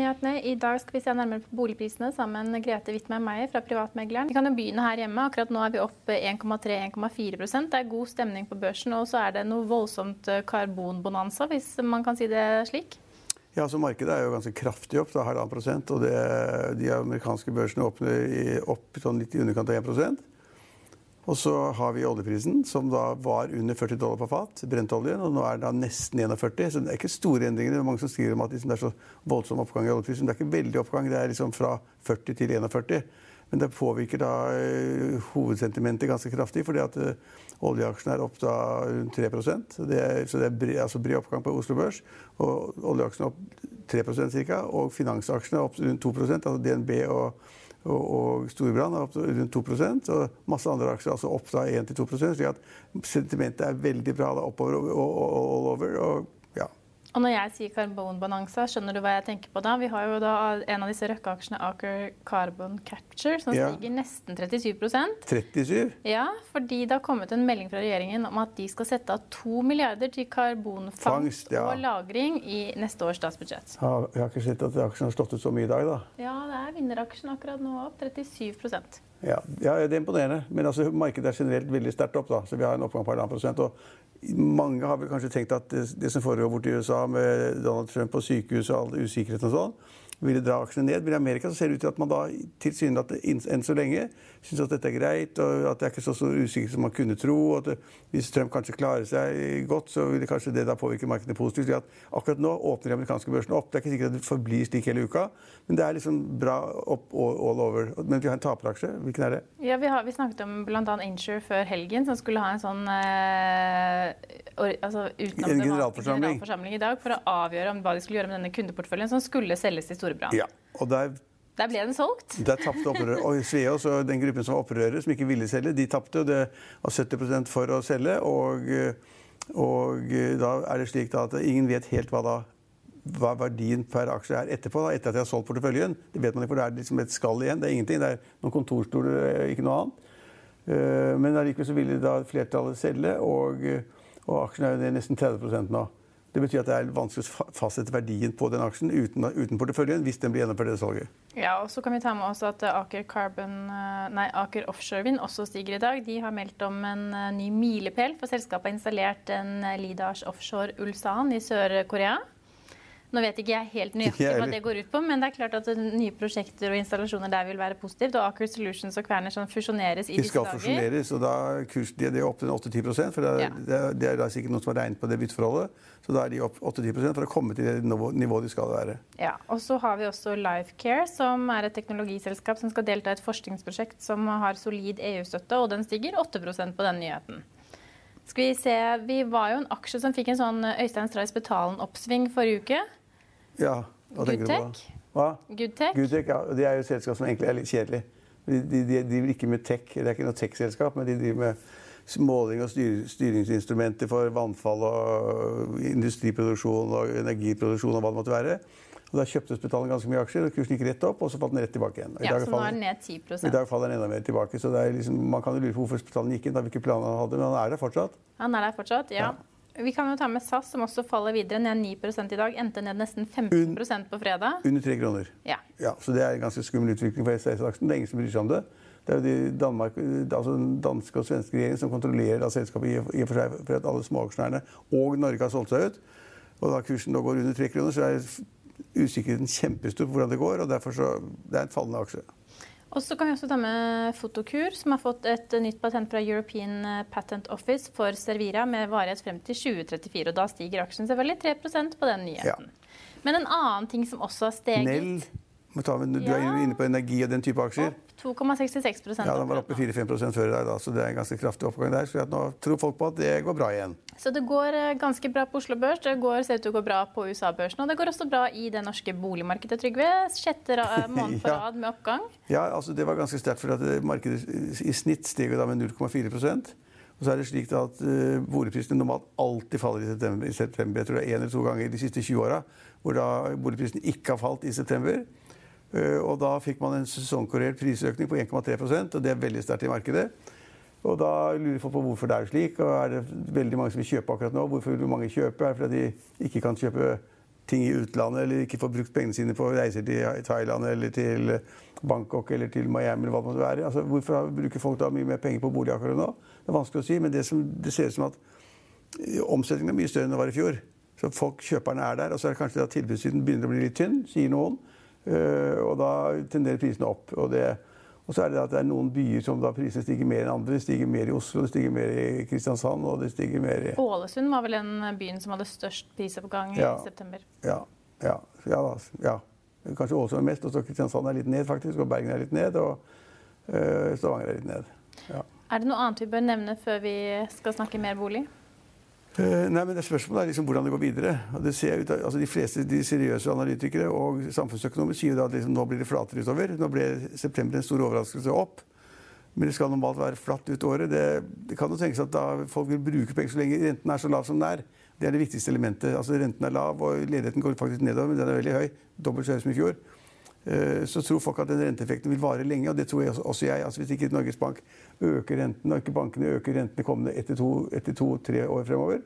Økonominyhetene. I dag skal vi se nærmere på boligprisene sammen med Grete Wittmeier Meyer fra Privatmegleren. Vi kan jo begynne her hjemme. Akkurat nå er vi opp 1,3-1,4% Det er god stemning på børsen, og så er det noe voldsomt eh, karbonbonanza, hvis man kan si det slik. Ja, så Markedet er jo ganske kraftig opp, da, halvannen prosent. Og det, de amerikanske børsene åpner i, opp sånn litt i underkant av 1 Og så har vi oljeprisen, som da var under 40 dollar på fat, brentoljen, og nå er den da nesten 41. Så det er ikke store endringer. Det er mange som skriver om at liksom det er så voldsom oppgang i oljeprisen. Det er ikke veldig oppgang, det er liksom fra 40 til 41. Men det påvirker da eh, hovedsentimentet ganske kraftig, fordi at eh, oljeaksjene er opp da rundt 3% Så det er, så det er bred, altså bred oppgang på Oslo Børs. Og oljeaksjene er opp 3 ca. Og finansaksjene er opp rundt 2% altså DNB og, og, Storebrand er opp rundt 2% Og masse andre aksjer er altså opp da 1-2% slik at sentimentet er veldig bra da oppover og, all over. Og. Og når jeg sier karbonbalanse, skjønner du hva jeg tenker på da? Vi har jo da en av disse Røkke-aksjene, Aker Carbon Capture, som Ja. stiger nesten 37% 37 Ja, fordi det har kommet en melding fra regjeringen om at de skal sette av 2 milliarder til karbonfangst Fangst, ja. og -lagring i neste års statsbudsjett. Ja, Jeg har ikke sett at aksjen har stått ut så mye i dag, da. Ja, det er vinneraksjen akkurat nå opp 37 Ja, ja, det er imponerende. Men altså, markedet er generelt veldig sterkt opp. da, så Vi har en oppgang på 1,5 prosent. og Mange har vel kanskje tenkt at det, det som foregår borti USA med Donald Trump og sykehus og all usikkerheten og sånn, ville dra aksjene ned. Men i Amerika så ser det ut til at man da tilsynelatende enn så lenge syns at dette er greit, og at det er ikke så stor usikkerhet som man kunne tro. og at Hvis Trump kanskje klarer seg godt, så vil det kanskje det da påvirke markedet positivt. Akkurat nå åpner de amerikanske børsene opp. Det er ikke sikkert at det forblir slik hele uka, men det er liksom bra opp all over. Men vi har en taperaksje. Hvilken er det? Ja, vi, har, vi snakket om bl.a. Insure før helgen, som skulle ha en sånn eh, altså, utenom En generalforsamling. generalforsamling i dag for å avgjøre om hva de skulle gjøre med denne kundeporteføljen som skulle selges til Storebrand. Ja. Og der, Der ble den solgt. der tapte opprøret. Og Sveås og den gruppen som var opprørere, som ikke ville selge, de tapte. Det var 70% for å selge. Og, og da er det slik at ingen vet helt hva da hva verdien per aksje er etterpå, da, etter at de har solgt porteføljen. Det vet man ikke, for det er liksom et skall igjen. Det er ingenting. Det er noen kontorstoler, ikke noe annet. Eh, Men allikevel så ville da flertallet selge, og, og aksjen er jo nesten 30 nå. Det betyr at det er vanskelig å fa- fastsette verdien på den aksjen uten, uten porteføljen hvis den blir gjennomført det salget. Ja, og så kan vi ta med oss at Aker, Carbon, eh, nei, Aker Offshore Wind også stiger i dag. De har meldt om en eh, ny milepæl, for selskapet har installert en eh, Lidars Offshore Ulsan i Sør-Korea. Nå vet ikke jeg helt nøyaktig hva det går ut på, men det er klart at nye prosjekter og installasjoner der vil være positivt. Og Aker Solutions og Kværner som fusjoneres i disse dager. De skal fusjoneres, og da er kurs, de, de er opp til 8-10 for det er, Ja. det, er, det er da sikkert noen som har regnet på det bytteforholdet. Så da er de opp 8-10 for å komme til det nivået de skal være. Ja, og så har vi også Lifecare, som er et teknologiselskap som skal delta i et forskningsprosjekt som har solid EU-støtte, og den stiger 8% på den nyheten. Skal Vi se, vi var jo en aksje som fikk en sånn Øystein Strais Betalen-oppsving forrige uke. Ja, hva tenker du på? Hva? Goodtech. Goodtech, ja. Det er jo et selskap som egentlig er litt kjedelig. De, de, de driver ikke med tech, det er ikke noe tech-selskap, men de driver med måling og styr, styringsinstrumenter for vannfall og industriproduksjon og energiproduksjon og hva det måtte være. Og Da kjøpte Spetalen ganske mye aksjer, og kursen gikk rett opp, og så falt den rett tilbake igjen. I Ja, så nå er den ned 10 I dag faller den enda mer tilbake. så er liksom, Man kan jo lure på hvorfor Spetalen gikk inn. da hvilke planer han hadde, Men han er der fortsatt. Han er der fortsatt, ja. Vi kan jo ta med SAS, som også faller videre, ned 9% i dag. Endte ned nesten 15 på fredag. Under tre kroner. Ja. Ja, så Det er en ganske skummel utvikling for SAS-aksjen. Det er ingen som bryr seg om det. Det er jo de Danmark, altså den danske og svenske regjeringen som kontrollerer at selskapet i og for seg for at alle småaksjonærene og Norge har solgt seg ut. Og da kursen nå går under tre kroner, så er usikkerheten kjempestor på hvordan det går. og derfor så, Det er en fallende aksje. Og så kan vi også ta med Fotokur, som har fått et nytt patent fra European Patent Office for Servira med varighet frem til 2034. Og da stiger aksjen selvfølgelig 3% på den nyheten. Ja. Men en annen ting som også har steget Nell. Du er inne på energi og den type aksjer. Opp 2,66% Ja, Den var oppe 4-5 før i dag, da, så det er en ganske kraftig oppgang der. Så nå tror folk på at det går bra igjen. Så det går eh, ganske bra på Oslo Børs, det går, ser ut til å gå bra på USA-børsen. Og det går også bra i det norske boligmarkedet, Trygve. Sjette eh, måned på rad med oppgang. Ja, altså det var ganske sterkt, for eh, markedet i snitt steg da med 0,4% og så er det slik at Boligprisene normalt alltid faller i september, i september. Jeg tror det er én eller to ganger de siste 20 åra hvor da boligprisene ikke har falt i september. Eh, og da fikk man en sesongkorrert prisøkning på 1,3% og det er veldig sterkt i markedet. Og da lurer folk på hvorfor det er slik. Og er det veldig mange som vil kjøpe akkurat nå? Hvorfor vil mange kjøpe? Er det fordi de ikke kan kjøpe ting i utlandet, eller ikke får brukt pengene sine på reiser til Thailand eller til Bangkok eller til Miami eller hva det måtte være? Altså, hvorfor bruker folk da mye mer penger på bolig akkurat nå? Det er vanskelig å si, men det, som, det ser ut som at omsetningen er mye større enn det var i fjor. Så folk, kjøperne er der. Og så er det kanskje at tilbudssiden begynner å bli litt tynn, sier noen. Eh, og da tenderer prisene opp. Og, det, og, så er det at det er noen byer som da prisene stiger mer enn andre. Det stiger mer i Oslo, det stiger mer i Kristiansand og det stiger mer i Ålesund var vel den byen som hadde størst prisoppgang ja, i september? Ja. ja, ja, ja. Kanskje Ålesund er mest, og så Kristiansand er litt ned, faktisk. Og Bergen er litt ned. Og uh, Stavanger er litt ned. Ja. Er det noe annet vi bør nevne før vi skal snakke mer bolig? Eh, nei, men det Spørsmålet er liksom hvordan det går videre. Og det ser ut, altså De fleste de seriøse analytikere og samfunnsøkonomer sier da at liksom, nå blir det flatere utover. Nå ble september en stor overraskelse opp. Men det skal normalt være flatt ut året. Det, det kan jo tenkes at da folk vil bruke penger så lenge renten er så lav som den er. Det er det viktigste elementet. Altså Renten er lav, og ledigheten går faktisk nedover, men den er veldig høy. Dobbelt så høy som i fjor. Eh, så tror folk at den renteeffekten vil vare lenge, og det tror jeg også jeg. Altså Hvis ikke Norges Bank øker renten, og ikke bankene øker rentene kommende etter to-tre to, år fremover,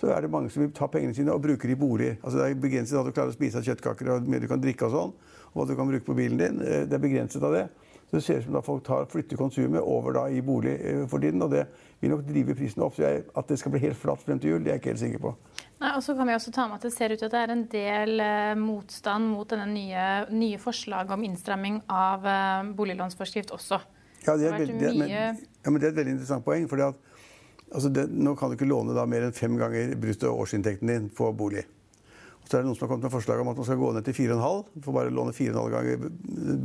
så er det mange som vil ta pengene sine og bruke de i bolig. Altså Det er begrenset at du klarer å spise av kjøttkaker og mye du kan drikke og sånn, og hva du kan bruke på bilen din. Eh, det er begrenset av det. Så det ser ut som da folk tar, flytter konsumet over da i bolig eh, for tiden, og det vil nok drive prisene opp. Så jeg, at det skal bli helt flatt frem til jul, det er jeg ikke helt sikker på. Nei, og så kan vi også ta med at Det ser ut til at det er en del eh, motstand mot denne nye, nye forslaget om innstramming av eh, boliglånsforskrift også. Ja, det er, det, det, men, ja, men det er et veldig interessant poeng. fordi at altså Nå kan du ikke låne da mer enn fem ganger brutto årsinntekten din på bolig. Og så er det noen som har kommet med forslag om at man skal gå ned til 4,5. Får bare låne 4,5 ganger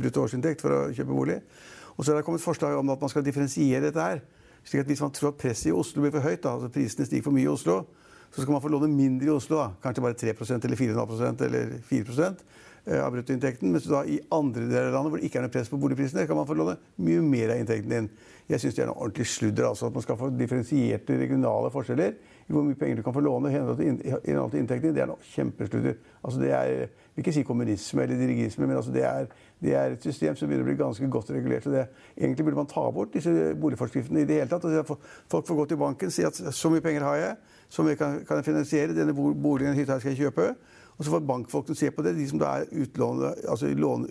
brutto årsinntekt for å kjøpe bolig. Og så er det kommet forslag om at man skal differensiere dette her. slik at Hvis man tror at presset i Oslo blir for høyt, da, altså prisene stiger for mye i Oslo, så skal man få låne mindre i Oslo. Kanskje bare 3% eller 4,5% eller 4 eh, av bruttoinntekten. Mens da i andre deler av landet hvor det ikke er noe press på boligprisene, kan man få låne mye mer av inntekten din. Jeg syns det er noe ordentlig sludder. altså At man skal få differensierte regionale forskjeller i hvor mye penger du kan få låne i henhold til inntekten din. Det er noe kjempesludder. Altså det er, jeg vil ikke si kommunisme eller dirigisme, men altså det, er, det er et system som begynner å bli ganske godt regulert. Det, egentlig burde man ta bort disse boligforskriftene i det hele tatt. Altså folk får gå til banken og si at så mye penger har jeg så jeg kan, kan finansiere. Denne boligen hytta skal jeg kjøpe. Og så får bankfolkene se på det. De som, da er utlåne, altså lån,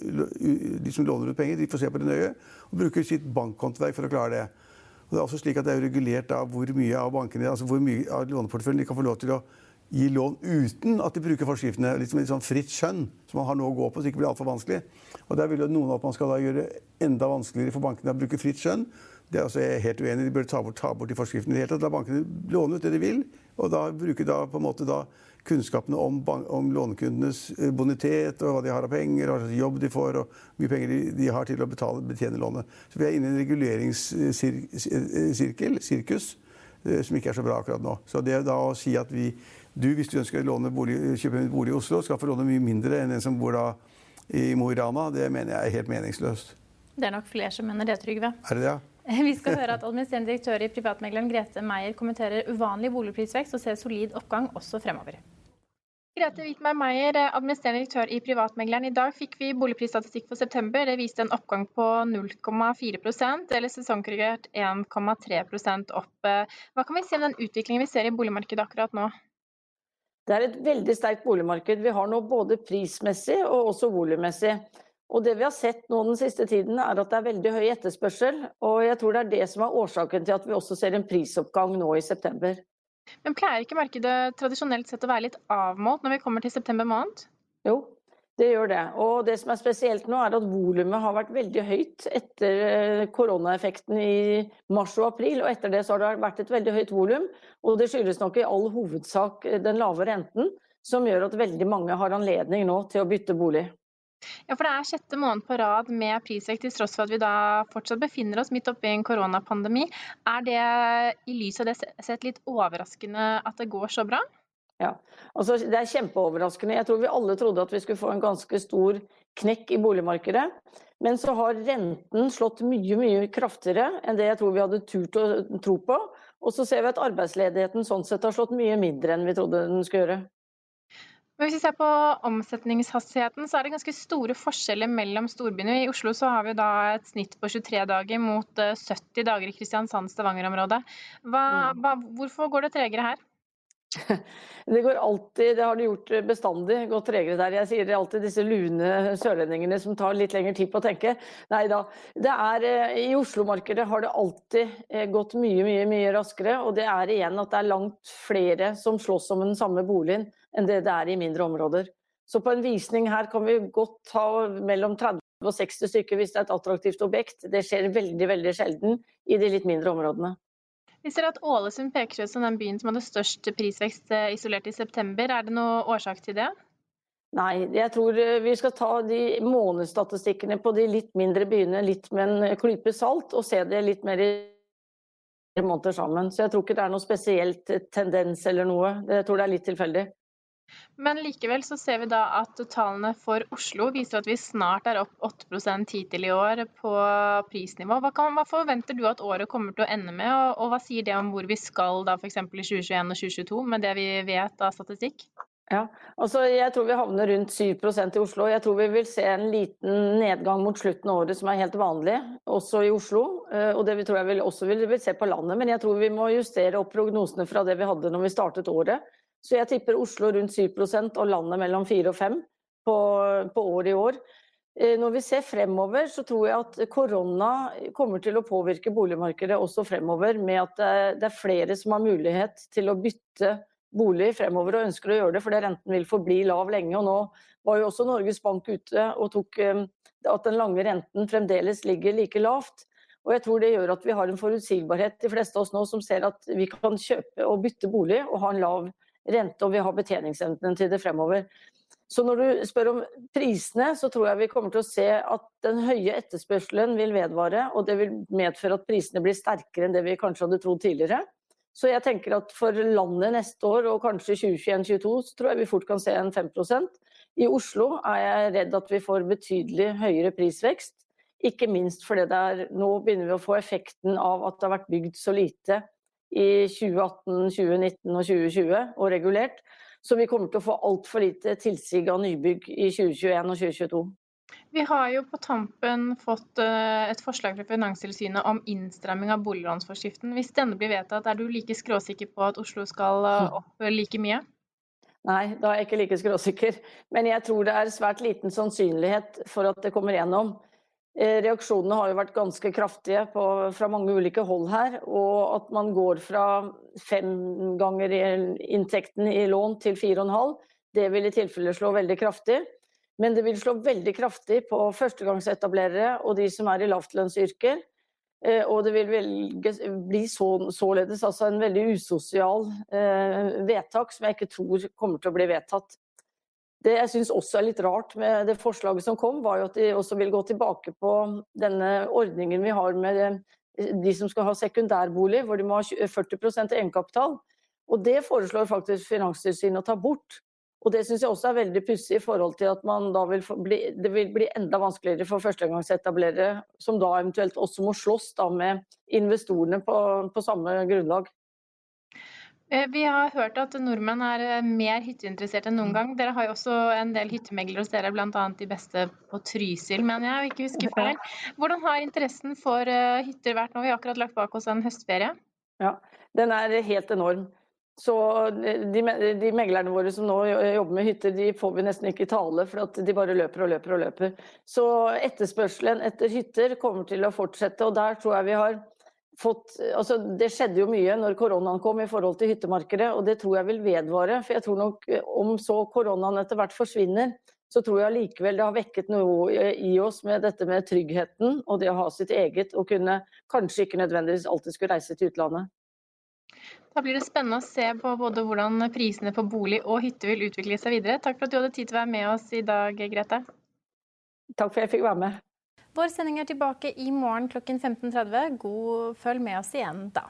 de som låner ut penger, de får se på det nøye og bruker sitt bankhåndverk for å klare det. Og det er også slik at det er regulert da hvor mye av bankene, altså hvor mye av låneporteføljen de kan få lov til å gi lån uten at de bruker forskriftene. Liksom et sånn fritt skjønn som man har nå å gå på, så det ikke blir altfor vanskelig. Og der vil jo noen at man skal da gjøre enda vanskeligere for bankene å bruke fritt skjønn. Det er altså helt uenig. De bør ta bort, ta bort de forskriftene i det hele tatt. La bankene låne ut det de vil, og da bruke da på en måte da kunnskapene om, om, lånekundenes eh, bonitet og hva de har av penger, hva slags jobb de får, og hvor mye penger de, de, har til å betale, betjene lånet. Så vi er inne i en reguleringssirkel, sirkus, eh, som ikke er så bra akkurat nå. Så det er da å si at vi, du, hvis du ønsker å bolig, kjøpe en bolig i Oslo, skal få låne mye mindre enn en som bor da i Mo i Rana, det mener jeg er helt meningsløst. Det er nok flere som mener det, Trygve. Er det det? Ja? Vi skal høre at administrerende direktør i Privatmegleren Grete Meier kommenterer uvanlig boligprisvekst og ser solid oppgang også fremover. Grete Wittmeier Meier, administrerende direktør i Privatmegleren. I dag fikk vi boligprisstatistikk for september. Det viste en oppgang på 0,4% eller sesongkorrigert 1,3% opp. Hva kan vi si om den utviklingen vi ser i boligmarkedet akkurat nå? Det er et veldig sterkt boligmarked vi har nå, både prismessig og også volummessig. Og det vi har sett nå den siste tiden, er at det er veldig høy etterspørsel. Og jeg tror det er det som er årsaken til at vi også ser en prisoppgang nå i september. Men pleier ikke markedet tradisjonelt sett å være litt avmålt når vi kommer til september måned? Jo, det gjør det. Og det som er spesielt nå, er at volumet har vært veldig høyt etter eh, koronaeffekten i mars og april. Og etter det så har det vært et veldig høyt volum. Og det skyldes nok i all hovedsak den lave renten, som gjør at veldig mange har anledning nå til å bytte bolig. Ja, for Det er sjette måned på rad med prisvekst, til tross for at vi da fortsatt befinner oss midt oppi en koronapandemi. Er det i lys av det sett litt overraskende at det går så bra? Ja, altså Det er kjempeoverraskende. Jeg tror vi alle trodde at vi skulle få en ganske stor knekk i boligmarkedet. Men så har renten slått mye mye kraftigere enn det jeg tror vi hadde turt å tro på. Og så ser vi at arbeidsledigheten sånn sett har slått mye mindre enn vi trodde den skulle gjøre. Men hvis vi ser på omsetningshastigheten, så er det ganske store forskjeller mellom storbyene. I Oslo så har vi da et snitt på 23 dager mot 70 eh, dager i Kristiansand-Stavanger-området. Mm. Hvorfor går det tregere her? Det går alltid, det har det gjort bestandig, gått tregere der. Jeg sier det alltid disse lune sørlendingene som tar litt lengre tid på å tenke. Nei da. Det er, eh, I Oslo-markedet har det alltid eh, gått mye, mye, mye raskere. Og det er igjen at det er langt flere som slåss om den samme boligen enn det det er i mindre områder. Så på en visning her kan vi godt ha mellom 30 og 60 stykker hvis det er et attraktivt objekt. Det skjer veldig, veldig sjelden i de litt mindre områdene. Vi ser at Ålesund peker ut som den byen som hadde størst prisvekst eh, isolert i september. Er det noen årsak til det? Nei, jeg tror eh, vi skal ta de månedsstatistikkene på de litt mindre byene litt med en klype salt, og se det litt mer i måneder sammen. Så jeg tror ikke det er noe spesielt tendens eller noe. Jeg tror det er litt tilfeldig. Men likevel så ser vi da at tallene for Oslo viser at vi snart er opp 8 hittil i år på prisnivå. Hva, kan, hva, forventer du at året kommer til å ende med, og, og hva sier det om hvor vi skal da f.eks. i 2021 og 2022 med det vi vet av statistikk? Ja, altså Jeg tror vi havner rundt 7% i Oslo. Jeg tror vi vil se en liten nedgang mot slutten av året som er helt vanlig, også i Oslo. Eh, og det tror jeg vil, også vil, vil se på landet. Men jeg tror vi må justere opp prognosene fra det vi hadde når vi startet året. Så jeg tipper Oslo rundt 7% og landet mellom 4 og 5 på, på året i år. Eh, når vi ser fremover, så tror jeg at korona kommer til å påvirke boligmarkedet også fremover, med at det er flere som har mulighet til å bytte bolig fremover og ønsker å gjøre det, fordi renten vil forbli lav lenge. og Nå var jo også Norges Bank ute og tok eh, at den lange renten fremdeles ligger like lavt. Og jeg tror det gjør at vi har en forutsigbarhet, de fleste av oss nå, som ser at vi kan kjøpe og bytte bolig og ha en lav rente, og vi har betjeningsevnen til det fremover. Så når du spør om prisene, så tror jeg vi kommer til å se at den høye etterspørselen vil vedvare, og det vil medføre at prisene blir sterkere enn det vi kanskje hadde trodd tidligere. Så jeg tenker at for landet neste år, og kanskje 2021-2022, så tror jeg vi fort kan se en 5% I Oslo er jeg redd at vi får betydelig høyere prisvekst. Ikke minst fordi er, nå begynner vi å få effekten av at det har vært bygd så lite i 2018, 2019 og 2020 og regulert. Så vi kommer til å få altfor lite tilsig av nybygg i 2021 og 2022. Vi har jo på tampen fått eh, et forslag fra Finanstilsynet om innstramming av boliglånsforskriften. Hvis denne blir vedtatt, er du like skråsikker på at Oslo skal eh, opp like mye? Nei, da er jeg ikke like skråsikker. Men jeg tror det er svært liten sannsynlighet for at det kommer gjennom. Eh, reaksjonene har jo vært ganske kraftige på, fra mange ulike hold her. Og at man går fra fem ganger inntekten i lån til fire og en halv, det vil i tilfelle slå veldig kraftig. Men det vil slå veldig kraftig på førstegangsetablerere og de som er i lavtlønnsyrker. Eh, og det vil velge, bli så, således altså en veldig usosial eh, vedtak som jeg ikke tror kommer til å bli vedtatt. Det jeg syns også er litt rart med det forslaget som kom, var jo at de også vil gå tilbake på denne ordningen vi har med eh, de som skal ha sekundærbolig, hvor de må ha 40% egenkapital. Og det foreslår faktisk Finanstilsynet å ta bort. Og det syns jeg også er veldig pussig i forhold til at man da vil bli, det vil bli enda vanskeligere for førstegangsetablerere, som da eventuelt også må slåss da med investorene på, på samme grunnlag. Eh, vi har hørt at nordmenn er eh, mer hytteinteressert enn noen mm. gang. Dere har jo også en del hyttemeglere hos dere, bl.a. de beste på Trysil, mener jeg, ikke husker feil. Hvordan har interessen for eh, hytter vært nå? Vi har akkurat lagt bak oss en høstferie. Ja, den er helt enorm. Så de, de, meglerne våre som nå jobber med hytter, de får vi nesten ikke i tale, for at de bare løper og løper og løper. Så etterspørselen etter hytter kommer til å fortsette, og der tror jeg vi har fått Altså det skjedde jo mye når koronaen kom i forhold til hyttemarkedet, og det tror jeg vil vedvare. For jeg tror nok om så koronaen etter hvert forsvinner, så tror jeg likevel det har vekket noe i oss med dette med tryggheten og det å ha sitt eget og kunne kanskje ikke nødvendigvis alltid skulle reise til utlandet. Da blir det spennende å se på både hvordan prisene på bolig og hytte vil utvikle seg videre. Takk for at du hadde tid til å være med oss i dag, Grete. Takk for at jeg fikk være med. Vår sending er tilbake i morgen klokken 15.30. God følg med oss igjen da.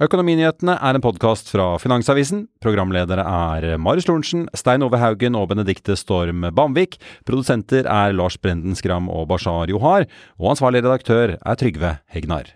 Økonominyhetene er en podkast fra Finansavisen. Programledere er Marius Lorentzen, Stein Ove Haugen og Benedikte Storm Bamvik. Produsenter er Lars Brenden Skram og Bashar Johar. Og ansvarlig redaktør er Trygve Hegnar.